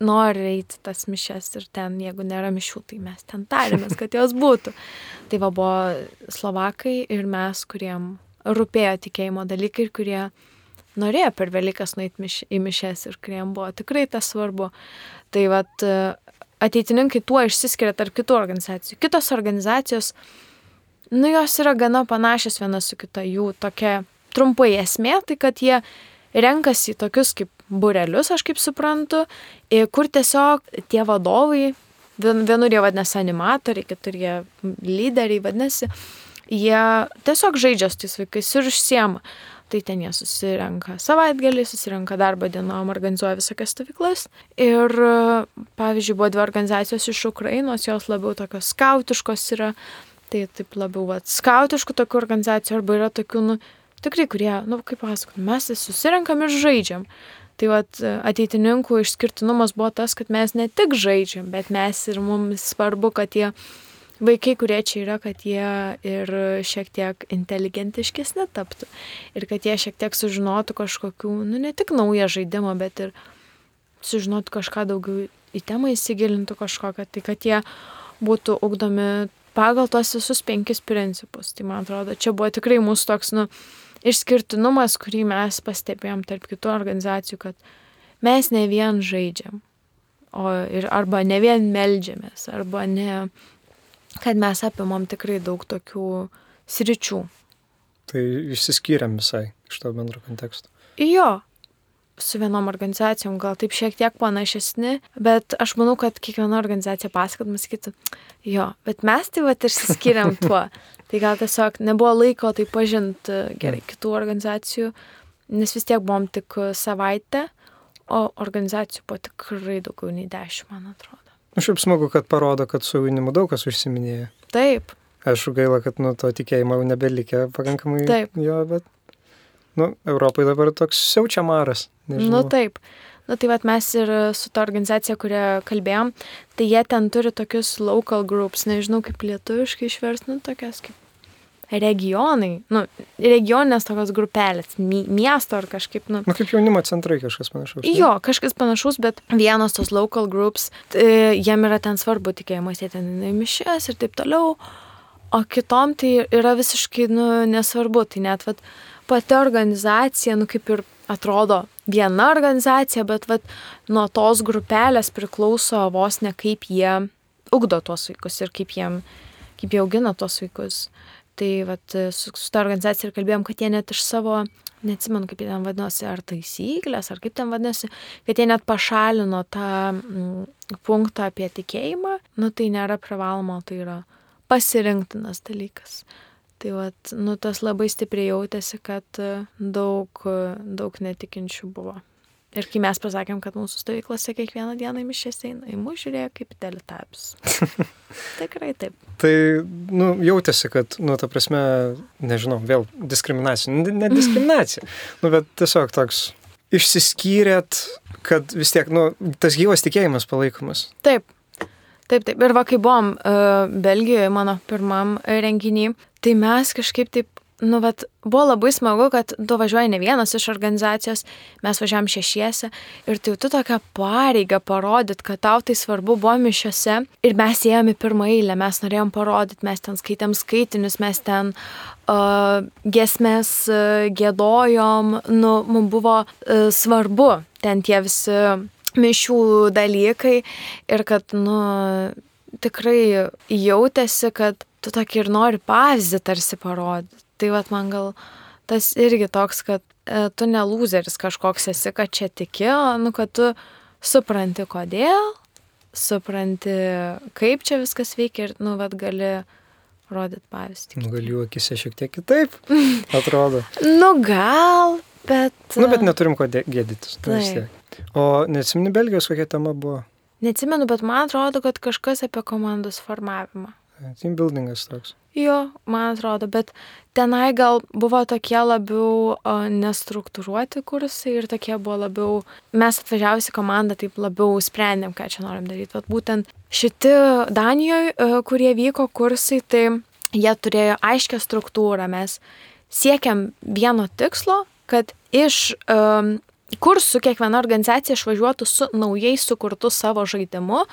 nori eiti tas mišes ir ten, jeigu nėra mišių, tai mes ten tarėmės, kad jos būtų. [LAUGHS] Tai va buvo Slovakai ir mes, kuriem rūpėjo tikėjimo dalykai ir kurie norėjo per Velykas nueiti miš, į mišes ir kuriem buvo tikrai tas svarbu. Tai va ateitininkai tuo išsiskiria tarp kitų organizacijų. Kitos organizacijos, nu jos yra gana panašios viena su kita, jų tokia trumpai esmė, tai kad jie renkasi tokius kaip burelius, aš kaip suprantu, kur tiesiog tie vadovai, vienur jie vadinasi animatoriai, kitur jie lyderiai vadinasi, jie tiesiog žaidžia su tais vaikais ir užsiema. Tai ten jie susirenka savaitgalį, susirenka darbo dienom, organizuoja visokias stovyklas. Ir, pavyzdžiui, buvo dvi organizacijos iš Ukrainos, jos labiau tokios skautiškos yra. Tai taip labiau, va, skautiškų tokių organizacijų arba yra tokių, nu, tikrai, kurie, nu, kaip pasakot, mes susirenkam ir žaidžiam. Tai vat, ateitininkų išskirtinumas buvo tas, kad mes ne tik žaidžiam, bet mes ir mums svarbu, kad tie vaikai, kurie čia yra, kad jie ir šiek tiek inteligentiškesni taptų. Ir kad jie šiek tiek sužinotų kažkokių, nu ne tik naują žaidimą, bet ir sužinotų kažką daugiau į temą įsigilintų kažkokią, tai kad jie būtų ugdomi pagal tos visus penkis principus. Tai man atrodo, čia buvo tikrai mūsų toks, nu, išskirtinumas, kurį mes pastebėjom tarp kitų organizacijų, kad mes ne vien žaidžiam, o ir arba ne vien melžiamės, arba ne, kad mes apimam tikrai daug tokių sričių. Tai išsiskyrėm visai iš to bendro konteksto. Jo, su vienom organizacijom, gal taip šiek tiek panašesni, bet aš manau, kad kiekviena organizacija pasakotų, sakytų, jo, bet mes tai va išsiskiriam [LAUGHS] tuo. Tai gal tiesiog nebuvo laiko tai pažinti gerai kitų organizacijų, nes vis tiek buvom tik savaitę, o organizacijų buvo tikrai daugiau nei dešimt, man atrodo. Aš šiaip smagu, kad parodo, kad su jaunimu daug kas užsiminėja. Taip. Aišku, gaila, kad nu, to tikėjimo jau nebelikė pakankamai. Taip. Jo, bet nu, Europai dabar toks siaučia maras. Nežinau. Nu taip. Nu tai vat mes ir su ta organizacija, kurią kalbėjom, tai jie ten turi tokius local groups, nežinau kaip lietuviškai išvers, nu tokias kaip regionai, nu, regioninės tokios grupelės, miesto ar kažkaip, nu. Nu, kaip jaunimo centrai kažkas panašaus. Ne? Jo, kažkas panašus, bet vienos tos local groups, tai jiem yra ten svarbu tikėjimas, jie ten mišės ir taip toliau, o kitom tai yra visiškai, nu, nesvarbu, tai net, vat, pati organizacija, nu kaip ir atrodo viena organizacija, bet vat, nuo tos grupelės priklauso vos ne kaip jie ugdo tuos vaikus ir kaip, jiem, kaip jie augina tuos vaikus. Tai vat, su, su ta organizacija ir kalbėjom, kad jie net iš savo, neatsimenu kaip jie ten vadinosi, ar taisyklės, ar kaip ten vadinosi, kad jie net pašalino tą mm, punktą apie tikėjimą, nu tai nėra privaloma, tai yra pasirinktinas dalykas. Tai vat, nu, tas labai stipriai jautėsi, kad e, daug, e, daug netikinčių buvo. Ir kai mes pasakėm, kad mūsų stovyklose kiekvieną dieną mišės eina, į mus žiūrėjo kaip teletaps. [LAUGHS] Tikrai taip. Tai, nu, jautėsi, kad, nu, ta prasme, nežinau, vėl diskriminacija. Ne diskriminacija, nu, bet tiesiog toks išsiskyrėt, kad vis tiek, nu, tas gyvas tikėjimas palaikomas. Taip, Taip, taip. Ir va, kai buvom uh, Belgijoje mano pirmam renginį, tai mes kažkaip taip, nu, vat, buvo labai smagu, kad tu važiuoji ne vienas iš organizacijos, mes važiavam šešiese. Ir tai tu tokią pareigą parodyt, kad tau tai svarbu buvo mišiose. Ir mes ėjome pirmą eilę, mes norėjom parodyti, mes ten skaitėm skaitinius, mes ten uh, gesmės uh, gėdojom, nu, mums buvo uh, svarbu ten tie visi mišių dalykai ir kad, nu, tikrai jautėsi, kad tu tokį ir nori pavyzdį tarsi parodyti. Tai vad man gal tas irgi toks, kad e, tu ne loseris kažkoks esi, kad čia tikėjo, nu, kad tu supranti kodėl, supranti, kaip čia viskas veikia ir, nu, vad gali rodyti pavyzdį. Nu, gal jų akise šiek tiek kitaip [LAUGHS] atrodo. nu, gal, bet. Nu, bet neturim ko gėdytis. Taip. O neatsimeni Belgijos, kokia tema buvo? Neatsimenu, bet man atrodo, kad kažkas apie komandos formavimą. Team buildingas toks. Jo, man atrodo, bet tenai gal buvo tokie labiau o, nestruktūruoti kursai ir tokie buvo labiau, mes atvažiavusi komandą taip labiau sprendėm, ką čia norim daryti. Vat būtent šiti Danijoje, kurie vyko kursai, tai jie turėjo aiškę struktūrą, mes siekiam vieno tikslo, kad iš um, kur su kiekviena organizacija išvažiuotų su naujai sukurtu savo žaidimu,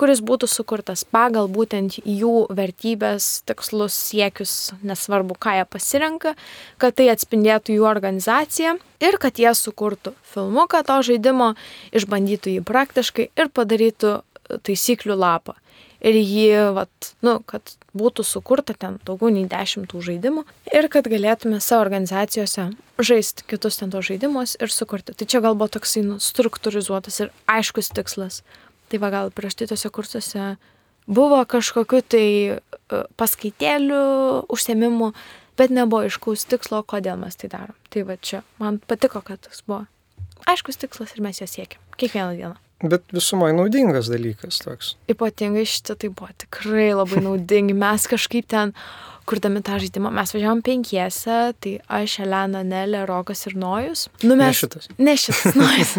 kuris būtų sukurtas pagal būtent jų vertybės, tikslus, siekius, nesvarbu, ką jie pasirenka, kad tai atspindėtų jų organizaciją ir kad jie sukurtų filmuką to žaidimo, išbandytų jį praktiškai ir padarytų taisyklių lapą ir jį, vat, nu, kad būtų sukurta ten daugiau nei dešimtų žaidimų ir kad galėtume savo organizacijose žaisti kitus ten tos žaidimus ir sukurti. Tai čia gal buvo toksai nu, struktūrizuotas ir aiškus tikslas. Tai va gal prieš tai tose kursuose buvo kažkokiu tai e, paskaitėlių, užsiemimų, bet nebuvo aiškaus tikslo, kodėl mes tai darom. Tai va čia man patiko, kad tas buvo aiškus tikslas ir mes jo siekiam kiekvieną dieną. Bet visumoje naudingas dalykas toks. Ypatingai šitie tai buvo tikrai labai [LAUGHS] naudingi. Mes kažkaip ten, kurdami tą žaidimą, mes važiavom penkiese, tai aš, Elena, Nelė, Rokas ir Nojus. Nu, mes, ne šitas. Ne šitas Nojus.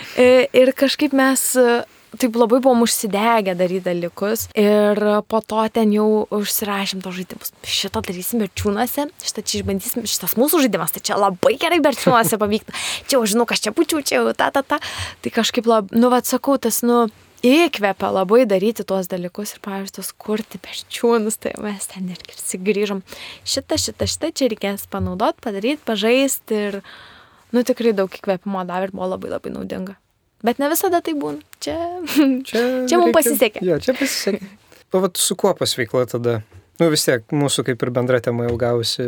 [LAUGHS] ir kažkaip mes taip labai buvom užsidegę daryti dalykus ir po to ten jau užsirašėm tos žaidimus. Šitą darysim berčiūnuose, šitą čia išbandysim, šitas mūsų žaidimas, tai čia labai gerai berčiūnuose pavyktų. Čia jau žinau, kas čia būčiau, čia jau ta, ta, ta. Tai kažkaip, lab, nu, vad sakau, tas, nu, įkvepia labai daryti tuos dalykus ir, pavyzdžiui, tos kurti berčiūnus, tai mes ten irgi grįžom. Šitą, šitą, šitą čia reikės panaudoti, padaryti, pažaisti ir, nu, tikrai daug įkvėpimo davė ir buvo labai labai naudinga. Bet ne visada tai būna. Čia, [LAUGHS] čia, [LAUGHS] čia mums pasisekė. Jo, čia pasisekė. O vat su kuo pasveikla tada? Nu vis tiek, mūsų kaip ir bendra tema jau gausi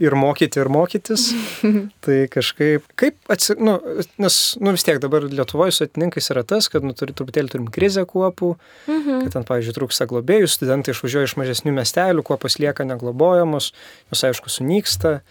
ir mokyti, ir mokytis. [LAUGHS] tai kažkaip, kaip atsi... Nu, nes, nu vis tiek dabar Lietuvoje su atininkais yra tas, kad nu, turi, truputėlį turim krizę kuopų, mhm. kad ten, pavyzdžiui, trūksta globėjų, studentai išvažiuoja iš mažesnių miestelių, kuopos lieka neglobojamos, jos aišku sunyksta e,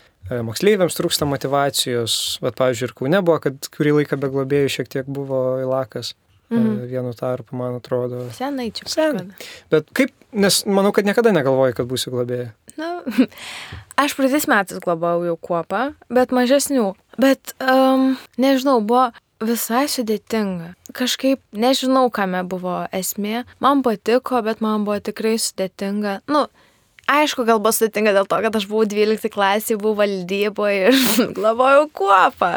moksleiviams trūksta motivacijos, bet, pavyzdžiui, ir Kaune buvo, kad kurį laiką be globėjų šiek tiek buvo įlakas. Mhm. E, vienu tarpu, man atrodo. Senai čia. Senai. Bet kaip, nes manau, kad niekada negalvoji, kad būsiu globėja. Na, nu, [LAUGHS] aš praeitais metais globau jau kuopą, bet mažesnių. Bet, um, nežinau, buvo visai sudėtinga. Kažkaip nežinau, kame buvo esmė. Man patiko, bet man buvo tikrai sudėtinga. Nu, aišku, gal buvo sudėtinga dėl to, kad aš buvau 12 klasėje, buvau valdyboje ir [LAUGHS] globojau kuopą.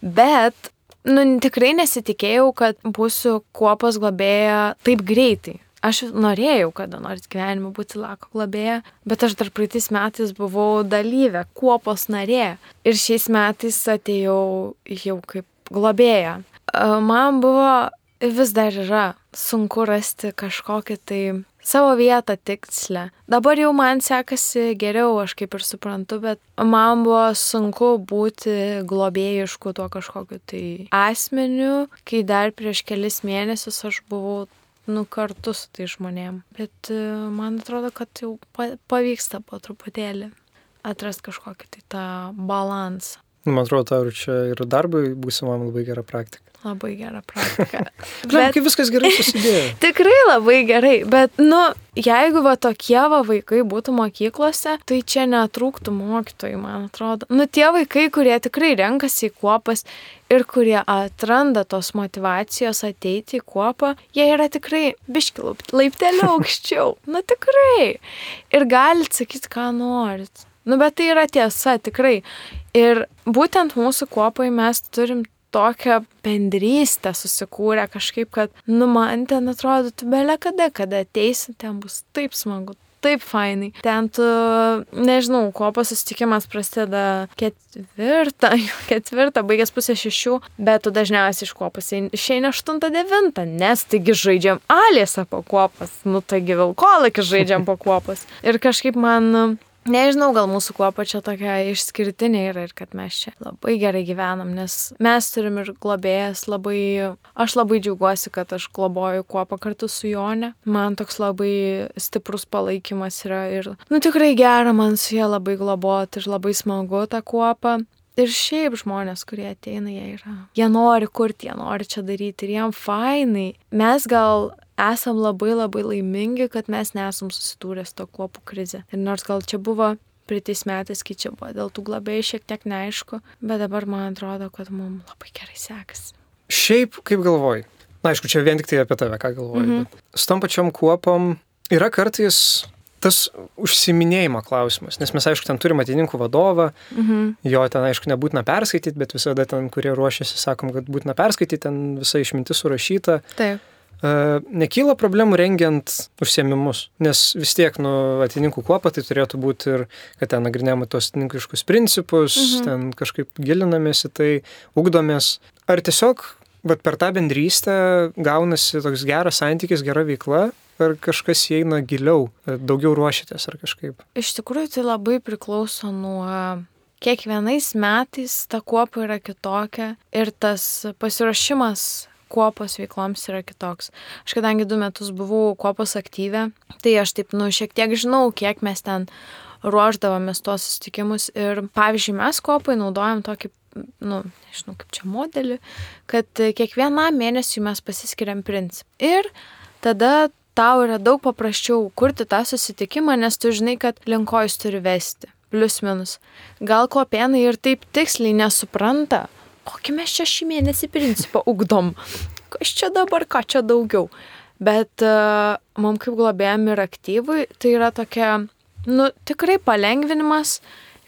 Bet nu, tikrai nesitikėjau, kad būsiu kuopos globėja taip greitai. Aš norėjau kada nors gyvenime būti lako globėja, bet aš dar praeitais metais buvau dalyvė, kuopos narė. Ir šiais metais atėjau jau kaip globėja. Man buvo vis dar yra sunku rasti kažkokį tai savo vietą tikslę. Dabar jau man sekasi geriau, aš kaip ir suprantu, bet man buvo sunku būti globėjišku tuo kažkokiu tai asmeniu, kai dar prieš kelis mėnesius aš buvau nu kartu su tai žmonėm. Bet e, man atrodo, kad jau pavyksta po truputėlį atrasti kažkokį tai tą balansą. Man atrodo, tau čia ir darbui būsimam labai gera praktika. Labai gera [LAUGHS] praktika. bet kaip viskas gerai susidėjo. [LAUGHS] Tikrai labai gerai, bet, nu, jeigu va tokie va vaikai būtų mokyklose, tai čia netrūktų mokytojų, man atrodo. Nu, tie vaikai, kurie tikrai renkasi į kuopas ir kurie atranda tos motivacijos ateiti į kuopą, jie yra tikrai biški laiptelio [LAUGHS] aukščiau. Nu, tikrai. Ir galit sakyti, ką norit. Nu, bet tai yra tiesa, tikrai. Ir būtent mūsų kuopai mes turim tokią bendrystę susikūrę kažkaip, kad, nu, man ten atrodo, tu belė kada, kada ateisi, ten bus taip smagu, taip fainai. Ten tu, nežinau, kopo susitikimas prasideda ketvirtą, [LAUGHS] ketvirtą, baigęs pusę šešių, bet tu dažniausiai iš kopos išeini aštuntą, devintą, nes taigi žaidžiam alėsą po kopas, nu taigi vilkolakį žaidžiam po kopas. Ir kažkaip man Nežinau, gal mūsų kuopa čia tokia išskirtinė yra ir kad mes čia labai gerai gyvenam, nes mes turim ir globėjas labai, aš labai džiaugiuosi, kad aš globoju kuopą kartu su Jone. Man toks labai stiprus palaikymas yra ir, nu tikrai gera man su jie labai globoti ir labai smagu tą kuopą. Ir šiaip žmonės, kurie ateina, jie yra. Jie nori kurti, jie nori čia daryti ir jiem fainai. Mes gal esam labai labai laimingi, kad mes nesam susidūrę su to kuopų krize. Ir nors gal čia buvo pritais metais, kai čia buvo dėl tų globėjų šiek tiek neaišku, bet dabar man atrodo, kad mums labai gerai sekasi. Šiaip, kaip galvoji? Na, aišku, čia vien tik tai apie tave, ką galvoji. Mm -hmm. Su tom pačiom kuopom yra kartais tas užsiminėjimo klausimas, nes mes, aišku, ten turime atininkų vadovą, mhm. jo ten, aišku, nebūtina perskaityti, bet visada ten, kurie ruošiasi, sakom, kad būtina perskaityti, ten visa išmintis surašyta. Taip nekyla problemų rengiant užsiemimus, nes vis tiek, nu, atininkų kuopa tai turėtų būti ir, kad ten nagrinėjama tos atininkiškus principus, mhm. ten kažkaip gilinamės į tai, ugdomės. Ar tiesiog, bet per tą bendrystę gaunasi toks geras santykis, gera veikla, ar kažkas įeina giliau, daugiau ruošitės ar kažkaip? Iš tikrųjų, tai labai priklauso nuo kiekvienais metais ta kuopa yra kitokia ir tas pasiruošimas kuopos veikloms yra kitoks. Aš kadangi du metus buvau kuopos aktyvė, tai aš taip, nu, šiek tiek žinau, kiek mes ten ruoždavomės tuos susitikimus ir, pavyzdžiui, mes kuopai naudojam tokį, nu, nežinau, kaip čia modelį, kad kiekvienam mėnesiui mes pasiskiriam principą. Ir tada tau yra daug paprasčiau kurti tą susitikimą, nes tu žinai, kad linkojus turi vesti. Plius minus. Gal kopėnai ir taip tiksliai nesupranta, kokį mes čia šį mėnesį principą ugdom, kas čia dabar, ką čia daugiau. Bet uh, mums kaip globėjami ir aktyvui, tai yra tokia, nu, tikrai palengvinimas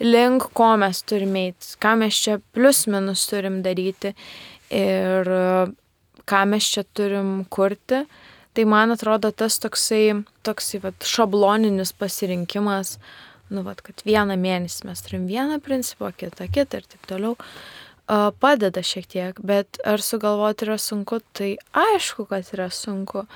link ko mes turime eiti, ką mes čia plius minus turim daryti ir uh, ką mes čia turim kurti. Tai man atrodo tas toksai, toksai vat, šabloninis pasirinkimas, nu, vat, kad vieną mėnesį mes turim vieną principą, kitą kitą ir taip toliau. Uh, padeda šiek tiek, bet ar sugalvoti yra sunku, tai aišku, kad yra sunku.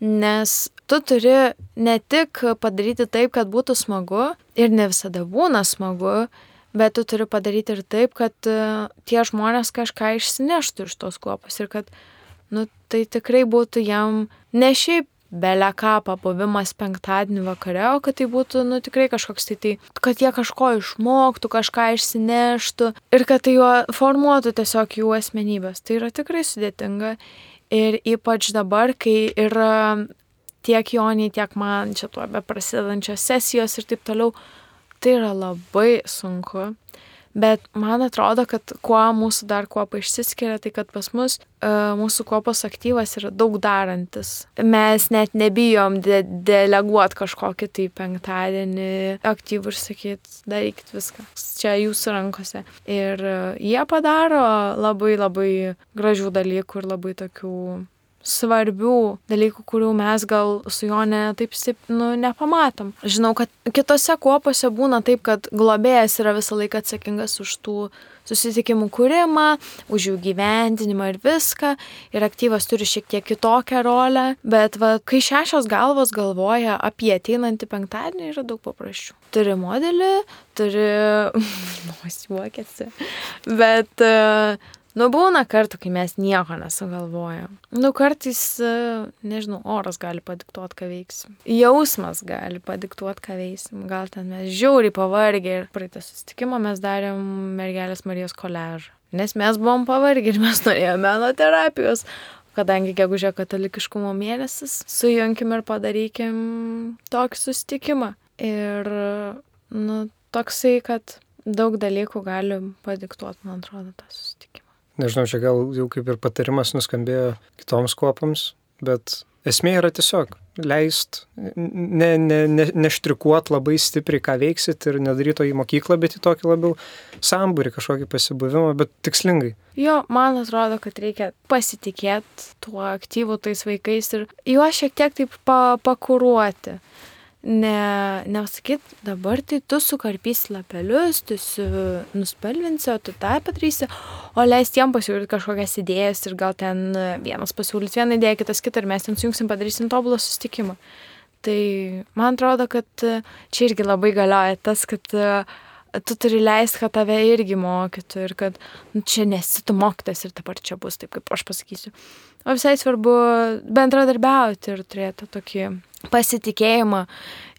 Nes tu turi ne tik padaryti taip, kad būtų smagu ir ne visada būna smagu, bet tu turi padaryti ir taip, kad e, tie žmonės kažką išsineštų iš tos kuopos ir kad, nu, tai tikrai būtų jam ne šiaip belia ką pabuvimas penktadienį vakare, o kad tai būtų, nu, tikrai kažkoks tai tai, kad jie kažko išmoktų, kažką išsineštų ir kad tai juo formuotų tiesiog jų asmenybės. Tai yra tikrai sudėtinga ir ypač dabar, kai yra tiek Joniai, tiek man čia tuo be prasidedančios sesijos ir taip toliau, tai yra labai sunku. Bet man atrodo, kad kuo mūsų dar kuopa išsiskiria, tai kad pas mus uh, mūsų kuopos aktyvas yra daug darantis. Mes net nebijom de deleguoti kažkokį tai penktadienį aktyvų ir sakyti, darykit viską. Čia jūsų rankose. Ir uh, jie padaro labai labai gražių dalykų ir labai tokių svarbių dalykų, kurių mes gal su jo ne taip nu, nepamatom. Žinau, kad kitose kuopose būna taip, kad globėjas yra visą laiką atsakingas už tų susitikimų kūrimą, už jų gyvendinimą ir viską. Ir aktyvas turi šiek tiek kitokią rolę. Bet va, kai šešios galvos galvoja apie ateinantį penktadienį, yra daug paprasčiau. Turi modelį, turi... [LAUGHS] Nuos juokėsi. Bet uh, Nu, būna kartų, kai mes nieko nesugalvojam. Nu, kartais, e, nežinau, oras gali padiktuoti, ką veiksim. Jausmas gali padiktuoti, ką veiksim. Gal ten mes žiauriai pavargę ir praeitą susitikimą mes darėm mergelės Marijos koležą. Nes mes buvom pavargę ir mes [LAUGHS] norėjome meno terapijos. Kadangi gegužė katalikiškumo mėnesis, sujunkim ir padarykim tokį susitikimą. Ir, nu, toksai, kad daug dalykų gali padiktuoti, man atrodo, tą susitikimą nežinau, čia gal jau kaip ir patarimas nuskambėjo kitoms kopoms, bet esmė yra tiesiog leist, ne, ne, ne, neštrikuot labai stipriai, ką veiksit ir nedaryto į mokyklą, bet į tokį labiau sambūrį, kažkokį pasibuvimą, bet tikslingai. Jo, man atrodo, kad reikia pasitikėti tuo aktyvu tais vaikais ir juos šiek tiek taip pa, pakuruoti ne, nesakyt, dabar tai tu sukarpysi lapelius, tu su, nuspalvinsi, o tu tą padarysi, o leisti jam pasiūlyti kažkokias idėjas ir gal ten vienas pasiūlys vieną idėją, kitas kitą ir mes ten sujungsim, padarysim tobulą susitikimą. Tai man atrodo, kad čia irgi labai galioja tas, kad tu turi leisti, kad tave irgi mokytų ir kad nu, čia nesi tu mokytas ir dabar čia bus taip, kaip aš pasakysiu. O visai svarbu bendradarbiauti ir turėti tokį pasitikėjimą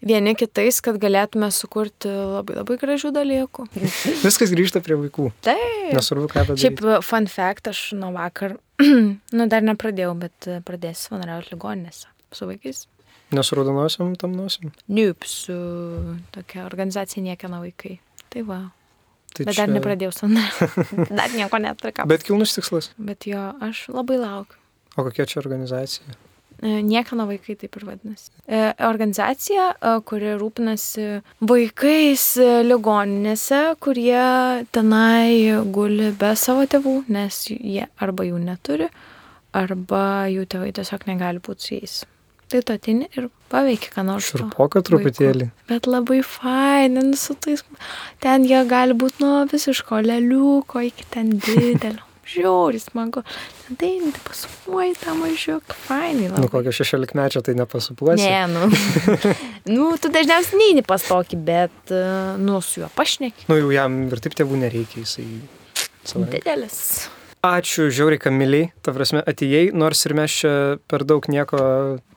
vieni kitais, kad galėtume sukurti labai labai gražių dalykų. Viskas grįžta prie vaikų. Taip. Nesvarbu, ką padaryti. Šiaip fun fact, aš nuo vakar, [CLEARS THROAT] nu dar nepradėjau, bet pradėsiu savanoriauti ligoninėse su vaikais. Nesuraudonosim tam nosim? Niup, su tokia organizacija niekieno vaikai. Tai va. Tai bet čia... dar nepradėjau savanoriauti. [LAUGHS] dar nieko neturiu. Bet kilnus tikslas. Bet jo, aš labai laukiu. O kokia čia organizacija? E, Niekano vaikai taip ir vadinasi. E, organizacija, e, kuri rūpinasi vaikais ligoninėse, kurie tenai guli be savo tėvų, nes jie arba jų neturi, arba jų tėvai tiesiog negali būti su jais. Tai tu atini ir paveikia, ką nors. Šurpoka truputėlį. Vaikų. Bet labai fainai, nu, su tais. Ten jie gali būti nuo visiško leliuko iki ten didelio [LAUGHS] žiauri smagu. Dainai, pasupuoji tą mažiuką, fainai. Labai. Nu, kokio šešiolikmečio tai nepasupuosi. Ne, nu. [LAUGHS] nu, tu dažniausiai neini pas tokį, bet, nu, su juo pašneki. Nu, jau jam ir taip tėvų nereikia, jisai. Savai. Didelis. Ačiū, žiauriai kamiliai, ta prasme, atėjai, nors ir mes čia per daug nieko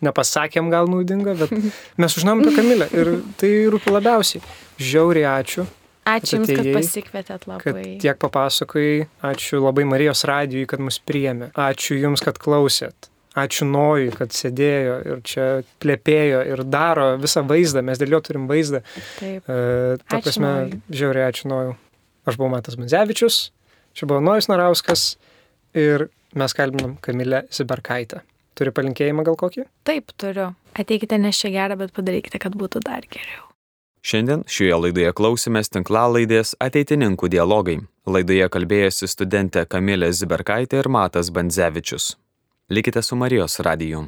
nepasakėm gal naudingo, bet [LAUGHS] mes sužinom apie Kamilę ir tai rūpi labiausiai. Žiauriai ačiū. Ačiū Jums, kad pasikvietėt labai. Kad tiek papasakojai. Ačiū labai Marijos radijui, kad mus priėmė. Ačiū Jums, kad klausėt. Ačiū Nojui, kad sėdėjo ir čia plėpėjo ir daro visą vaizdą. Mes dėl jo turim vaizdą. Taip. E, ta prasme, žiauriai ačiū Nojui. Aš buvau Matas Manzevičius, čia buvo Nojus Narauskas ir mes kalbinam Kamilę Ziberkaitę. Turi palinkėjimą gal kokį? Taip, turiu. Ateikite ne čia gerą, bet padarykite, kad būtų dar geriau. Šiandien šioje laidoje klausimės tinklalaidės ateitininkų dialogai. Laidoje kalbėjosi studentė Kamilė Ziberkaitė ir Matas Bandzevičius. Likite su Marijos radiju.